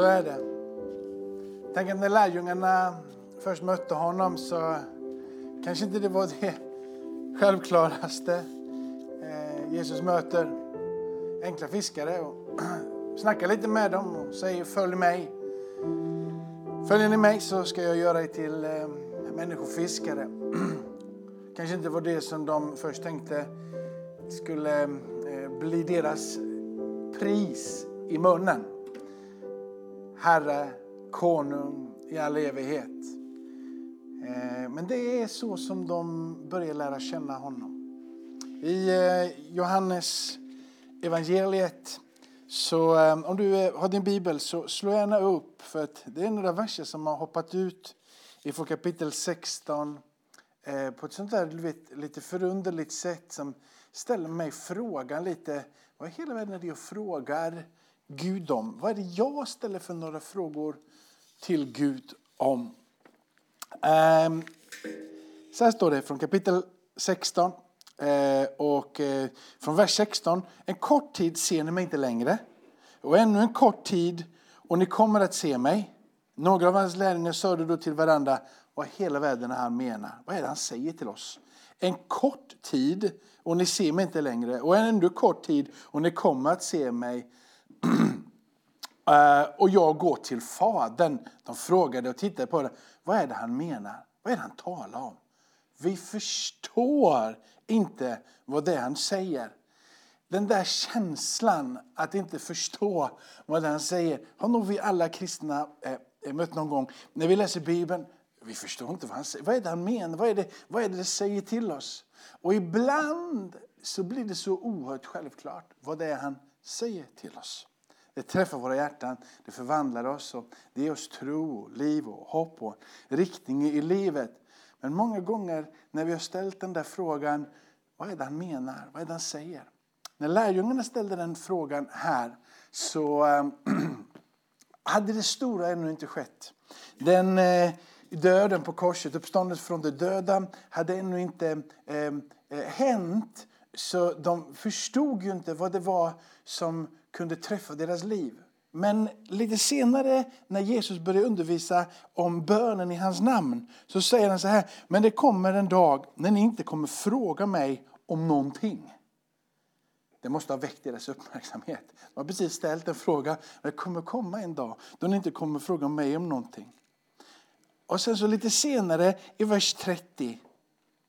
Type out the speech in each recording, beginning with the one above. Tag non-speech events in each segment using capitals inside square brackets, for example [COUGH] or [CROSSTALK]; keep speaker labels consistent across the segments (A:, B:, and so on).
A: Så är det. Tänk att när lärjungarna först mötte honom så kanske inte det var det självklaraste. Eh, Jesus möter enkla fiskare och [CLEARS THROAT] snackar lite med dem och säger följ mig. Följer ni mig så ska jag göra er till eh, människofiskare. [CLEARS THROAT] Kanske inte var det som de först tänkte skulle eh, bli deras pris i munnen. Herre, konung i all evighet. Eh, men det är så som de börjar lära känna honom. I eh, Johannes evangeliet så eh, om du har din bibel så slå gärna upp för att det är några verser som har hoppat ut ifrån kapitel 16 på ett sånt där vet, lite förunderligt sätt som ställer mig frågan lite, vad i hela världen är det jag frågar Gud om? Vad är det jag ställer för några frågor till Gud om? Um, så här står det från kapitel 16 eh, och eh, från vers 16. En kort tid ser ni mig inte längre och ännu en kort tid och ni kommer att se mig. Några av hans lärjungar sade då till varandra vad hela världen han menar. Vad är det han säger till oss? En kort tid och ni ser mig inte längre. Och en ännu kort tid och ni kommer att se mig. [CLEARS THROAT] Eh, och jag går till Fadern. De frågade och tittade på det. Vad är det han menar? Vad är det han talar om? Vi förstår inte vad det är han säger. Den där känslan att inte förstå vad det han säger har nog vi alla kristna eh, eh, mött någon gång. När vi läser Bibeln, vi förstår inte vad han säger. Vad är det han menar? Vad är det, vad är det, det säger till oss? Och ibland så blir det så oerhört självklart vad det är han säger till oss. Det träffar våra hjärtan, det förvandlar oss och det ger oss tro, liv och hopp och riktning i livet. Men många gånger när vi har ställt den där frågan, vad är det han menar? Vad är det han säger? När lärjungarna ställde den frågan här så ehm, [CLEARS THROAT] hade det stora ännu inte skett. Den eh, döden på korset, uppståndelsen från de döda, hade ännu inte ehm, eh, hänt. Så de förstod ju inte vad det var som kunde träffa deras liv. Men lite senare när Jesus började undervisa om bönen i hans namn så säger han så här, men det kommer en dag när ni inte kommer fråga mig om någonting. Det måste ha väckt deras uppmärksamhet. De har precis ställt en fråga, men det kommer komma en dag då ni inte kommer fråga mig om någonting. Och sen så lite senare i vers 30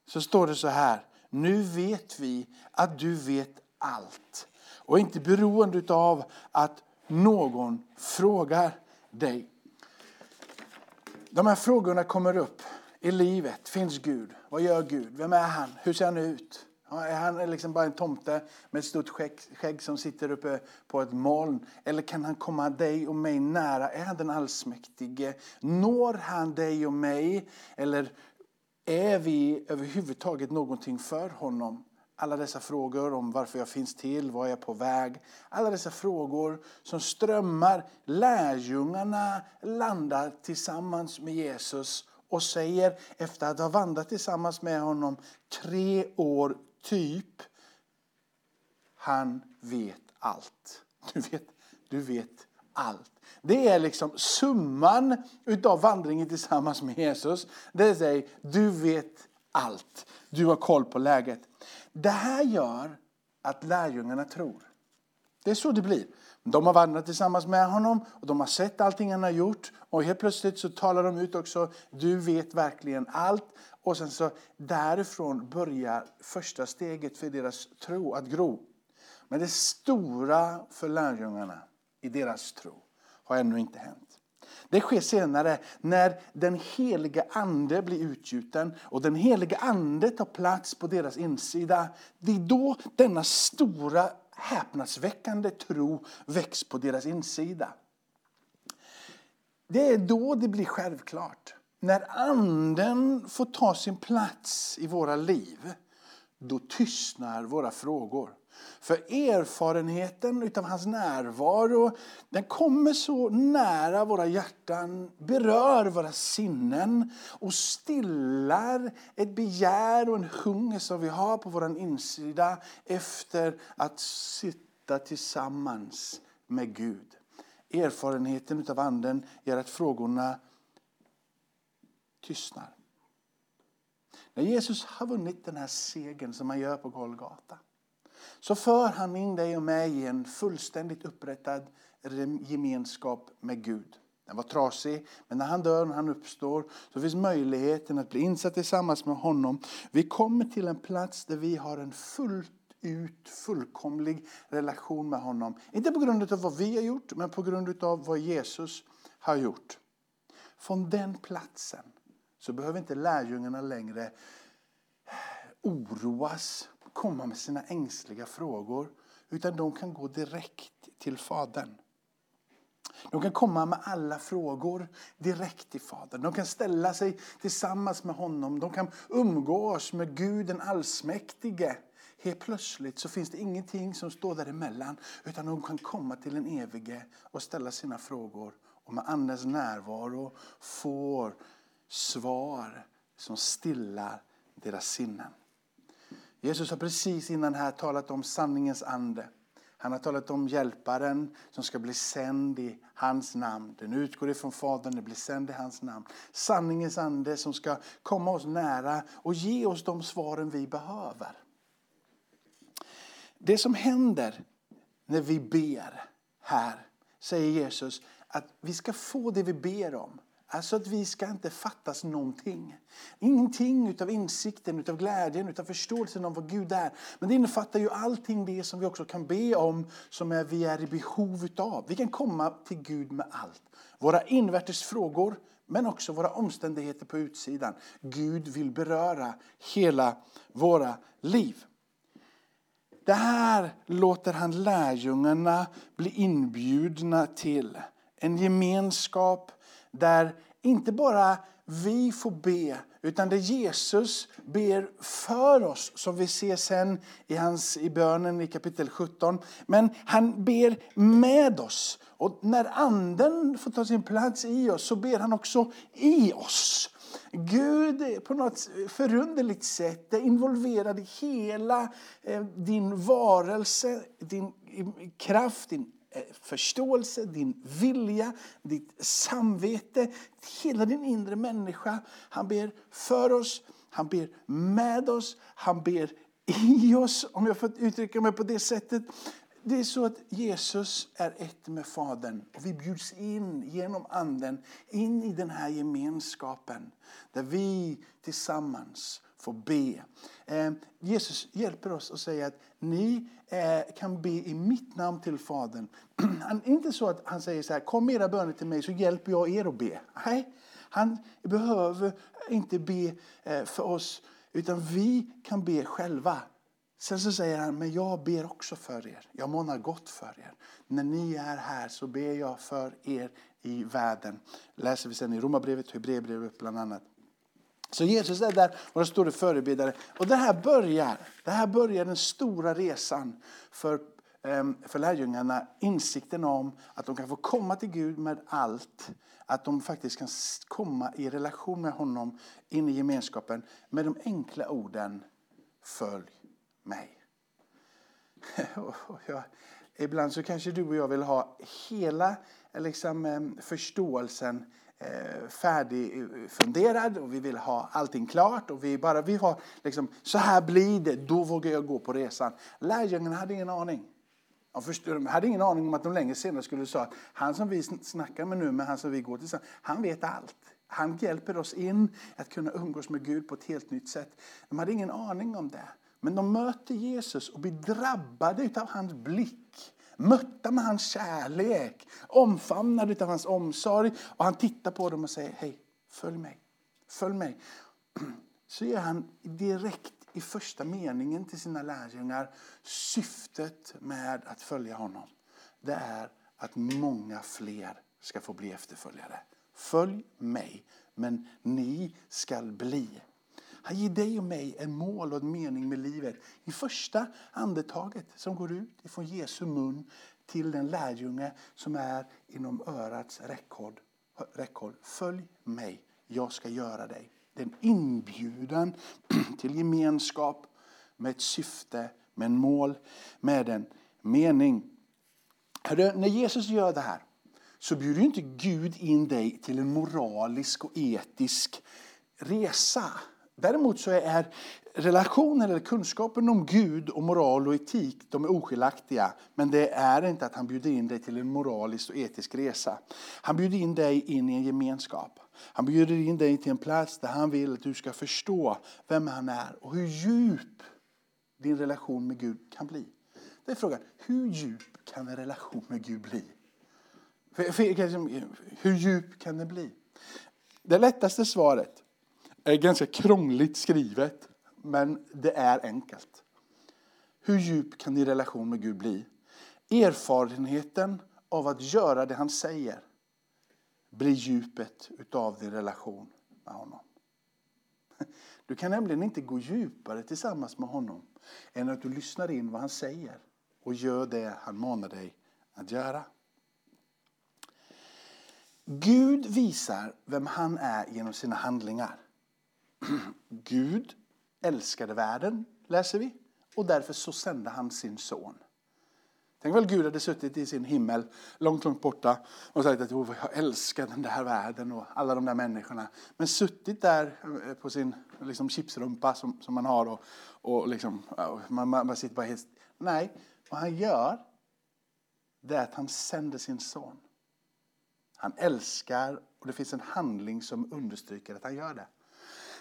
A: så står det så här. Nu vet vi att du vet allt och inte beroende av att någon frågar dig. De här frågorna kommer upp i livet. Finns Gud? Vad gör Gud? Vem är han? Hur ser han ut? Är han liksom bara en tomte med ett stort skägg, skägg som sitter uppe på ett moln? Eller kan han komma dig och mig nära? Är han den allsmäktige? Når han dig och mig? Eller är vi överhuvudtaget någonting för honom? Alla dessa frågor om varför jag finns till, var jag är på väg. Alla dessa frågor som strömmar. Lärjungarna landar tillsammans med Jesus och säger efter att ha vandrat tillsammans med honom tre år typ, han vet allt. Du vet, du vet allt. Det är liksom summan utav vandringen tillsammans med Jesus. Det säger, du vet allt. Du har koll på läget. Det här gör att lärjungarna tror. Det är så det blir. De har vandrat tillsammans med honom och de har sett allting han har gjort. Och helt plötsligt så talar de ut också, du vet verkligen allt. Och sen så därifrån börjar första steget för deras tro att gro. Men det stora för lärjungarna i deras tro har ännu inte hänt. Det sker senare när den helige ande blir utgjuten och den helige ande tar plats på deras insida. Det är då denna stora häpnadsväckande tro väcks på deras insida. Det är då det blir självklart. När anden får ta sin plats i våra liv, då tystnar våra frågor. För erfarenheten utav hans närvaro, den kommer så nära våra hjärtan, berör våra sinnen och stillar ett begär och en hunger som vi har på vår insida efter att sitta tillsammans med Gud. Erfarenheten utav anden gör att frågorna tystnar. När Jesus har vunnit den här segern som han gör på Golgata så för han in dig och mig i en fullständigt upprättad gemenskap med Gud. Den var trasig, men när han dör och han uppstår så finns möjligheten att bli insatt tillsammans med honom. Vi kommer till en plats där vi har en fullt ut fullkomlig relation med honom. Inte på grund av vad vi har gjort, men på grund av vad Jesus har gjort. Från den platsen så behöver inte lärjungarna längre oroas komma med sina ängsliga frågor. Utan de kan gå direkt till Fadern. De kan komma med alla frågor direkt till Fadern. De kan ställa sig tillsammans med honom. De kan umgås med Gud den allsmäktige. Helt plötsligt så finns det ingenting som står däremellan. Utan de kan komma till den evige och ställa sina frågor. Och med Andens närvaro får svar som stillar deras sinnen. Jesus har precis innan här talat om sanningens ande. Han har talat om hjälparen som ska bli sänd i hans namn. Den utgår ifrån Fadern, den blir sänd i hans namn. Sanningens ande som ska komma oss nära och ge oss de svaren vi behöver. Det som händer när vi ber här, säger Jesus, att vi ska få det vi ber om. Alltså att vi ska inte fattas någonting. Ingenting utav insikten, utav glädjen, utav förståelsen om vad Gud är. Men det innefattar ju allting det som vi också kan be om, som är, vi är i behov utav. Vi kan komma till Gud med allt. Våra invärtes frågor, men också våra omständigheter på utsidan. Gud vill beröra hela våra liv. Det här låter han lärjungarna bli inbjudna till. En gemenskap där inte bara vi får be, utan det Jesus ber för oss, som vi ser sen i, hans, i bönen i kapitel 17. Men han ber med oss. Och när anden får ta sin plats i oss så ber han också i oss. Gud på något förunderligt sätt är involverad i hela eh, din varelse, din kraft, din Eh, förståelse, din vilja, ditt samvete, hela din inre människa. Han ber för oss, han ber med oss, han ber i oss, om jag får uttrycka mig på det sättet. Det är så att Jesus är ett med Fadern och vi bjuds in genom Anden in i den här gemenskapen där vi tillsammans får be. Eh, Jesus hjälper oss och säger att ni eh, kan be i mitt namn till Fadern. [CLEARS THROAT] Han, inte så att han säger så här, kom era böner till mig så hjälper jag er att be. Nej, han behöver inte be eh, för oss utan vi kan be själva. Sen så säger han, men jag ber också för er. Jag månar gott för er. När ni är här så ber jag för er i världen. Läser vi sen i Romarbrevet och Hebreerbrevet bland annat. Så Jesus är där, vår store förebedjare. Och det här börjar, det här börjar den stora resan för, ehm, för lärjungarna. Insikten om att de kan få komma till Gud med allt. Att de faktiskt kan komma i relation med honom, in i gemenskapen. Med de enkla orden, följ mig. [LAUGHS] ibland så kanske du och jag vill ha hela liksom, ehm, förståelsen Eh, färdigfunderad och vi vill ha allting klart. Och vi bara vi har liksom, så här blir det, då vågar jag gå på resan. Lärjungarna hade ingen aning. De förstod, de hade ingen aning om att de länge senare skulle säga att han som vi snackar med nu, med han som vi går till, han vet allt. Han hjälper oss in att kunna umgås med Gud på ett helt nytt sätt. De hade ingen aning om det. Men de möter Jesus och blir drabbade av hans blick mötta med hans kärlek, omfamnade av hans omsorg. Och han tittar på dem och säger, hej, följ mig. Följ mig. [CLEARS THROAT] Så ger han direkt i första meningen till sina lärjungar syftet med att följa honom. Det är att många fler ska få bli efterföljare. Följ mig, men ni skall bli. Han ger dig och mig en mål och en mening med livet. I första andetaget som går ut ifrån Jesu mun till den lärjunge som är inom örats räckhåll. räckhåll. Följ mig, jag ska göra dig. Det är en inbjudan [CLEARS THROAT] till gemenskap med ett syfte, med en mål, med en mening. Hörde, när Jesus gör det här så bjuder inte Gud in dig till en moralisk och etisk resa. Däremot så är relationen eller kunskapen om Gud och moral och etik de är oskiljaktiga. Men det är inte att han bjuder in dig till en moralisk och etisk resa. Han bjuder in dig in i en gemenskap. Han bjuder in dig till en plats där han vill att du ska förstå vem han är och hur djup din relation med Gud kan bli. Det är frågan, hur djup kan en relation med Gud bli? Hur djup kan den bli? Det lättaste svaret är ganska krångligt skrivet, men det är enkelt. Hur djup kan din relation med Gud bli? Erfarenheten av att göra det han säger blir djupet utav din relation med honom. [LAUGHS] Du kan nämligen inte gå djupare tillsammans med honom än att du lyssnar in vad han säger och gör det han manar dig att göra. Gud visar vem han är genom sina handlingar. [CLEARS THROAT] Gud älskade världen, läser vi, och därför så sände han sin son. Tänk väl Gud hade suttit i sin himmel långt, långt borta och sagt att jag älskar den där världen och alla de där människorna. Men suttit där eh, på sin liksom, chipsrumpa som, som man har och, och liksom, man, man sitter bara helt... Nej, vad han gör det är att han sänder sin son. Han älskar och det finns en handling som understryker att han gör det.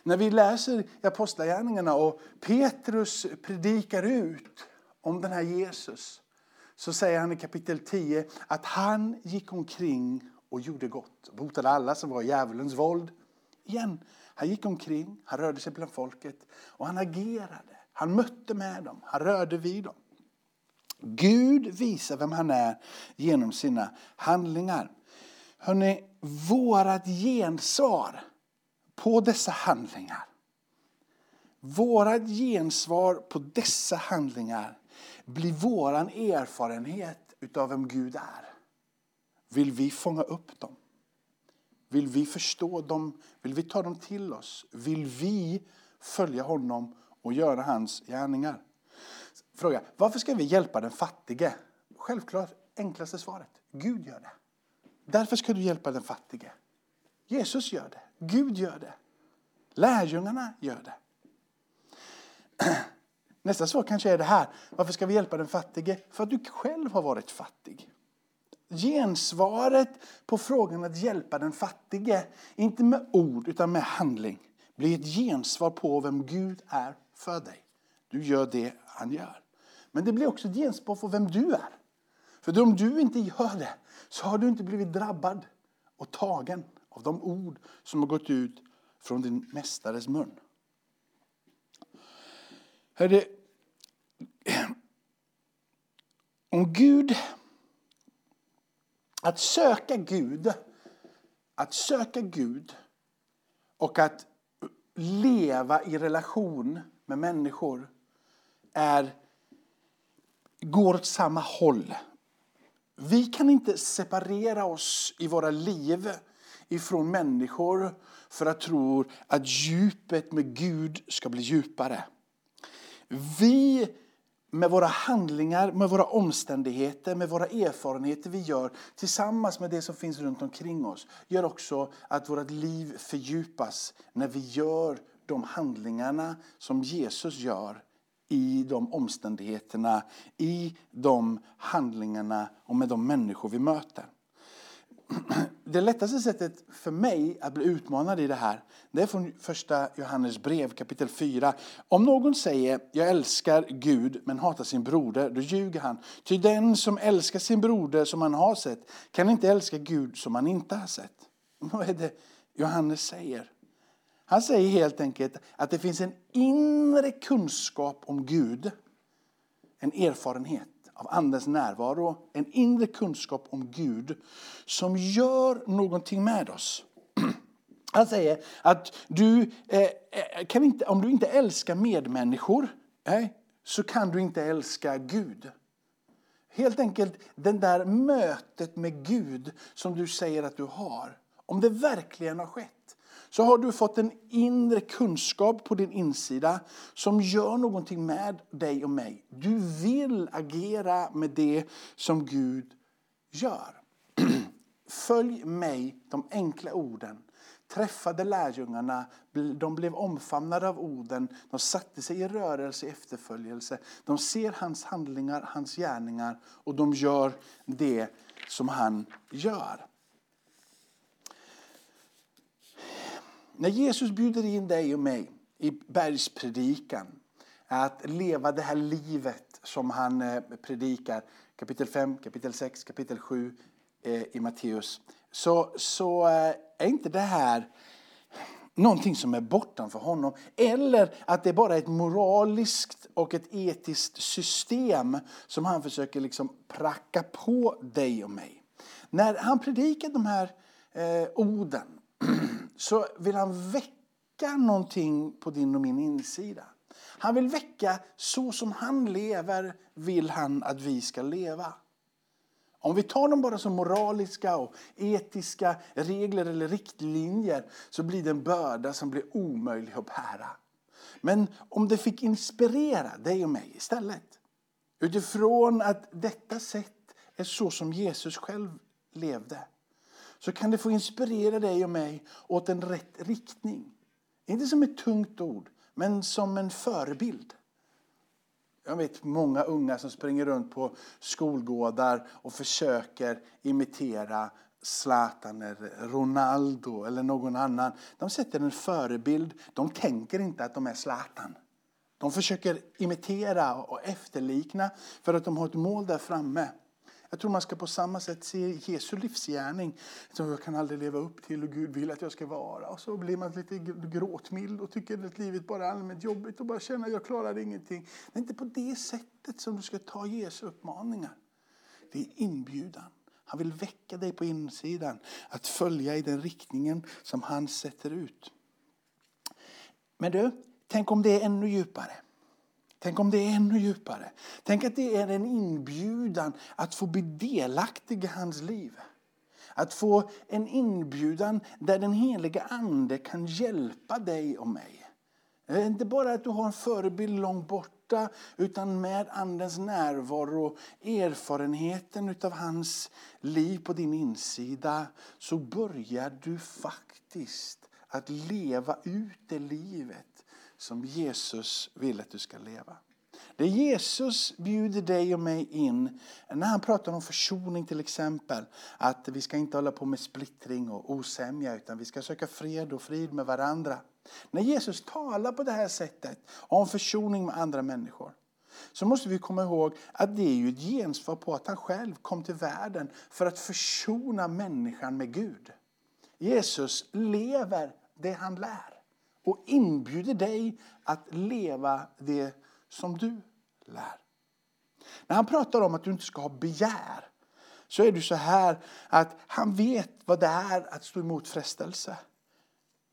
A: När vi läser i Apostlagärningarna och Petrus predikar ut om den här Jesus så säger han i kapitel 10 att han gick omkring och gjorde gott. Botade alla som var i djävulens våld. Igen, han gick omkring, han rörde sig bland folket och han agerade. Han mötte med dem, han rörde vid dem. Gud visar vem han är genom sina handlingar. Hörrni, vårat gensvar på dessa handlingar. Vårat gensvar på dessa handlingar blir vår erfarenhet utav vem Gud är. Vill vi fånga upp dem? Vill vi förstå dem? Vill vi ta dem till oss? Vill vi följa honom och göra hans gärningar? Fråga, varför ska vi hjälpa den fattige? Självklart, enklaste svaret. Gud gör det. Därför ska du hjälpa den fattige. Jesus gör det. Gud gör det. Lärjungarna gör det. [CLEARS THROAT] Nästa svar kanske är det här. Varför ska vi hjälpa den fattige? För att du själv har varit fattig. Gensvaret på frågan att hjälpa den fattige, inte med ord utan med handling, blir ett gensvar på vem Gud är för dig. Du gör det han gör. Men det blir också ett gensvar på vem du är. För om du inte gör det så har du inte blivit drabbad och tagen av de ord som har gått ut från din mästares mun. Herre, om Gud, att söka Gud, att söka Gud och att leva i relation med människor är, går åt samma håll. Vi kan inte separera oss i våra liv ifrån människor för att tro att djupet med Gud ska bli djupare. Vi med våra handlingar, med våra omständigheter, med våra erfarenheter vi gör tillsammans med det som finns runt omkring oss gör också att vårt liv fördjupas när vi gör de handlingarna som Jesus gör i de omständigheterna, i de handlingarna och med de människor vi möter. Det lättaste sättet för mig att bli utmanad i det här det är från första Johannes brev kapitel 4. Om någon säger jag älskar Gud men hatar sin broder, då ljuger han. Ty den som älskar sin broder som han har sett kan inte älska Gud som han inte har sett. Vad är det Johannes säger? Han säger helt enkelt att det finns en inre kunskap om Gud. En erfarenhet av Andens närvaro. En inre kunskap om Gud som gör någonting med oss. [CLEARS THROAT] Han säger att du eh, eh kan inte, om du inte älskar medmänniskor eh, så kan du inte älska Gud. Helt enkelt det där mötet med Gud som du säger att du har. Om det verkligen har skett så har du fått en inre kunskap på din insida som gör någonting med dig och mig. Du vill agera med det som Gud gör. [CLEARS THROAT] Följ mig, de enkla orden. Träffade lärjungarna, de blev omfamnade av orden, de satte sig i rörelse i efterföljelse. De ser hans handlingar, hans gärningar och de gör det som han gör. När Jesus bjuder in dig och mig i bergspredikan att leva det här livet som han eh, predikar, kapitel 5, kapitel 6, kapitel 7 eh, i Matteus, så, så eh, är inte det här någonting som är bortanför honom. Eller att det bara är ett moraliskt och ett etiskt system som han försöker liksom pracka på dig och mig. När han predikar de här eh, orden [CLEARS THROAT] så vill han väcka någonting på din och min insida. Han vill väcka så som han lever vill han att vi ska leva. Om vi tar dem bara som moraliska och etiska regler eller riktlinjer så blir det en börda som blir omöjlig att bära. Men om det fick inspirera dig och mig istället utifrån att detta sätt är så som Jesus själv levde så kan det få inspirera dig och mig åt en rätt riktning. Inte som ett tungt ord, men som en förebild. Jag vet många unga som springer runt på skolgårdar och försöker imitera Zlatan eller Ronaldo eller någon annan. De sätter en förebild. De tänker inte att de är Zlatan. De försöker imitera och efterlikna för att de har ett mål där framme. Jag tror man ska på samma sätt se Jesu livsgärning som jag kan aldrig leva upp till och Gud vill att jag ska vara. Och så blir man lite gråtmild och tycker att livet bara är allmänt jobbigt och bara känner att jag klarar ingenting. Det är inte på det sättet som du ska ta Jesu uppmaningar. Det är inbjudan. Han vill väcka dig på insidan att följa i den riktningen som han sätter ut. Men du, tänk om det är ännu djupare. Tänk om det är ännu djupare. Tänk att det är en inbjudan att få bli delaktig i hans liv. Att få en inbjudan där den heliga ande kan hjälpa dig och mig. Eh, inte bara att du har en förebild långt borta utan med andens närvaro och erfarenheten av hans liv på din insida så börjar du faktiskt att leva ut det livet som Jesus vill att du ska leva. Det Jesus bjuder dig och mig in, när han pratar om försoning till exempel, att vi ska inte hålla på med splittring och osämja utan vi ska söka fred och frid med varandra. När Jesus talar på det här sättet om försoning med andra människor så måste vi komma ihåg att det är ju ett gensvar på att han själv kom till världen för att försona människan med Gud. Jesus lever det han lär och inbjuder dig att leva det som du lär. När han pratar om att du inte ska ha begär så är det så här att han vet vad det är att stå emot frestelse.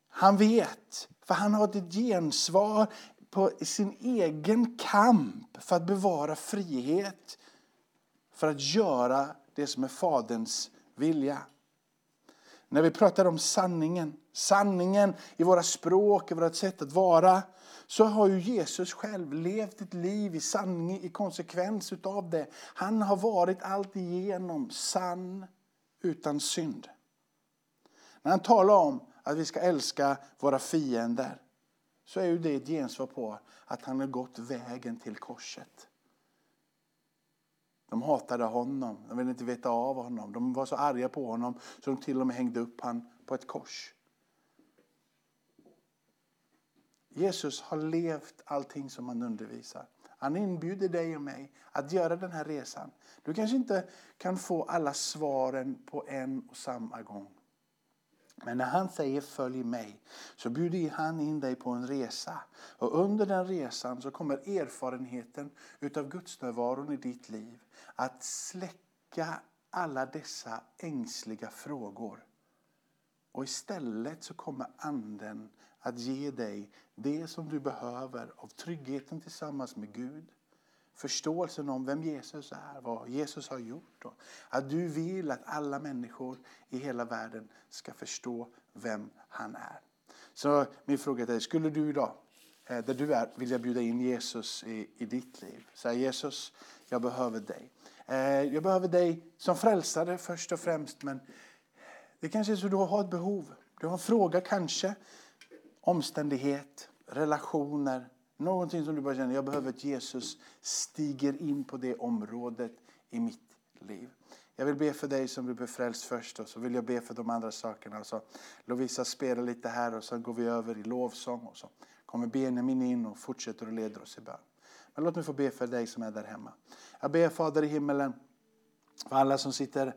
A: Han vet, för han har ett gensvar på sin egen kamp för att bevara frihet, för att göra det som är Faderns vilja. När vi pratar om sanningen, sanningen i våra språk, i vårt sätt att vara, så har ju Jesus själv levt ett liv i sanning, i konsekvens utav det. Han har varit allt igenom sann utan synd. När han talar om att vi ska älska våra fiender så är ju det ett gensvar på att han har gått vägen till korset. De hatade honom, de ville inte veta av honom. De var så arga på honom så de till och med hängde upp honom på ett kors. Jesus har levt allting som han undervisar. Han inbjuder dig och mig att göra den här resan. Du kanske inte kan få alla svaren på en och samma gång. Men när han säger följ mig så bjuder han in dig på en resa. Och under den resan så kommer erfarenheten utav gudsnärvaron i ditt liv att släcka alla dessa ängsliga frågor Och istället så kommer anden att ge dig det som du behöver av tryggheten tillsammans med Gud. Förståelsen om vem Jesus är, vad Jesus har gjort. Och att du vill att alla människor i hela världen ska förstå vem han är. Så min fråga till dig, skulle du idag, eh, där du är, vilja bjuda in Jesus i, i ditt liv? Säg Jesus, jag behöver dig. Eh, jag behöver dig som frälsare först och främst, men det kanske är så du har ett behov. Du har en fråga kanske, omständighet, relationer, någonting som du bara känner, jag behöver att Jesus stiger in på det området i mitt liv. Jag vill be för dig som vill blir frälst först och så vill jag be för de andra sakerna. Så Lovisa spelar lite här och så går vi över i lovsång och så kommer Benjamin in och fortsätter att leda oss i bön. Men låt mig få be för dig som är där hemma. Jag ber Fader i himmelen för alla som sitter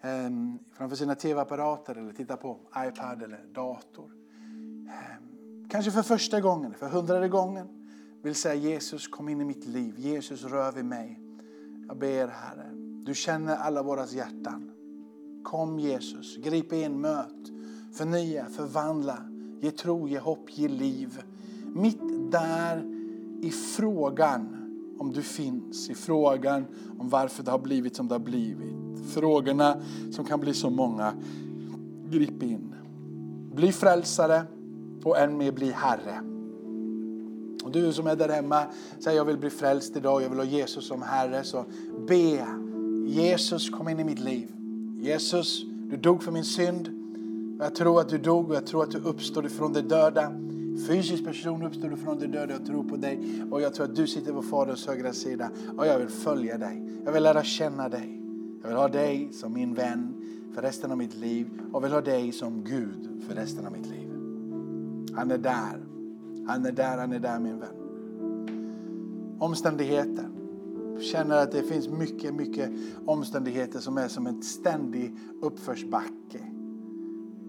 A: eh, framför sina tv-apparater eller tittar på iPad eller dator. Eh, kanske för första gången, för hundrade gången vill säga Jesus kom in i mitt liv. Jesus rör vid mig. Jag ber Herre, du känner alla våra hjärtan. Kom Jesus, grip in, möt, förnya, förvandla, ge tro, ge hopp, ge liv. Mitt där i frågan om du finns, i frågan om varför det har blivit som det har blivit. Frågorna som kan bli så många. Grip in. Bli frälsare och än mer bli Herre. Och du som är där hemma, säger jag vill bli frälst idag, jag vill ha Jesus som Herre. Så be Jesus kom in i mitt liv. Jesus, du dog för min synd. Jag tror att du dog och jag tror att du uppstod ifrån de döda. Fysisk person uppstod ifrån de döda och tror på dig. Och jag tror att du sitter på Faderns högra sida. Och jag vill följa dig. Jag vill lära känna dig. Jag vill ha dig som min vän för resten av mitt liv. Och vill ha dig som Gud för resten av mitt liv. Han är där. Han är där, han är där min vän. Omständigheter. Känner att det finns mycket, mycket omständigheter som är som en ständig uppförsbacke.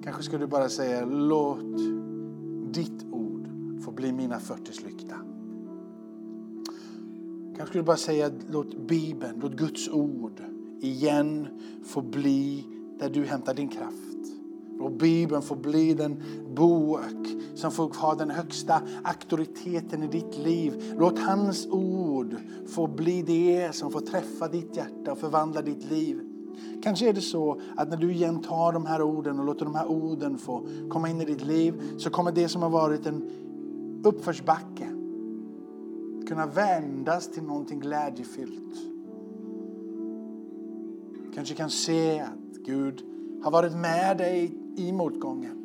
A: Kanske skulle du bara säga låt ditt ord få bli mina fötters lykta. Kanske skulle du bara säga låt Bibeln, låt Guds ord igen få bli där du hämtar din kraft. Och Bibeln får bli den bok som får ha den högsta auktoriteten i ditt liv. Låt hans ord få bli det som får träffa ditt hjärta och förvandla ditt liv. Kanske är det så att när du igen tar de här orden och låter de här orden få komma in i ditt liv så kommer det som har varit en uppförsbacke kunna vändas till någonting glädjefyllt. Kanske kan se att Gud har varit med dig i motgången.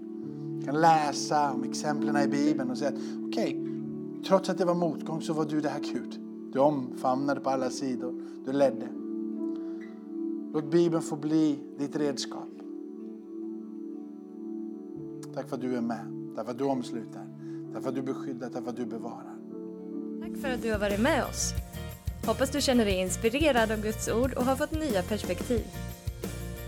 A: Du kan läsa om exemplen i Bibeln och säga att okej, okay, trots att det var motgång så var du det här Gud. Du omfamnade på alla sidor, du ledde. Låt Bibeln få bli ditt redskap. Tack för att du är med, tack för att du omsluter, tack för att du beskyddar, tack för att du bevarar.
B: Tack för att du har varit med oss. Hoppas du känner dig inspirerad av Guds ord och har fått nya perspektiv.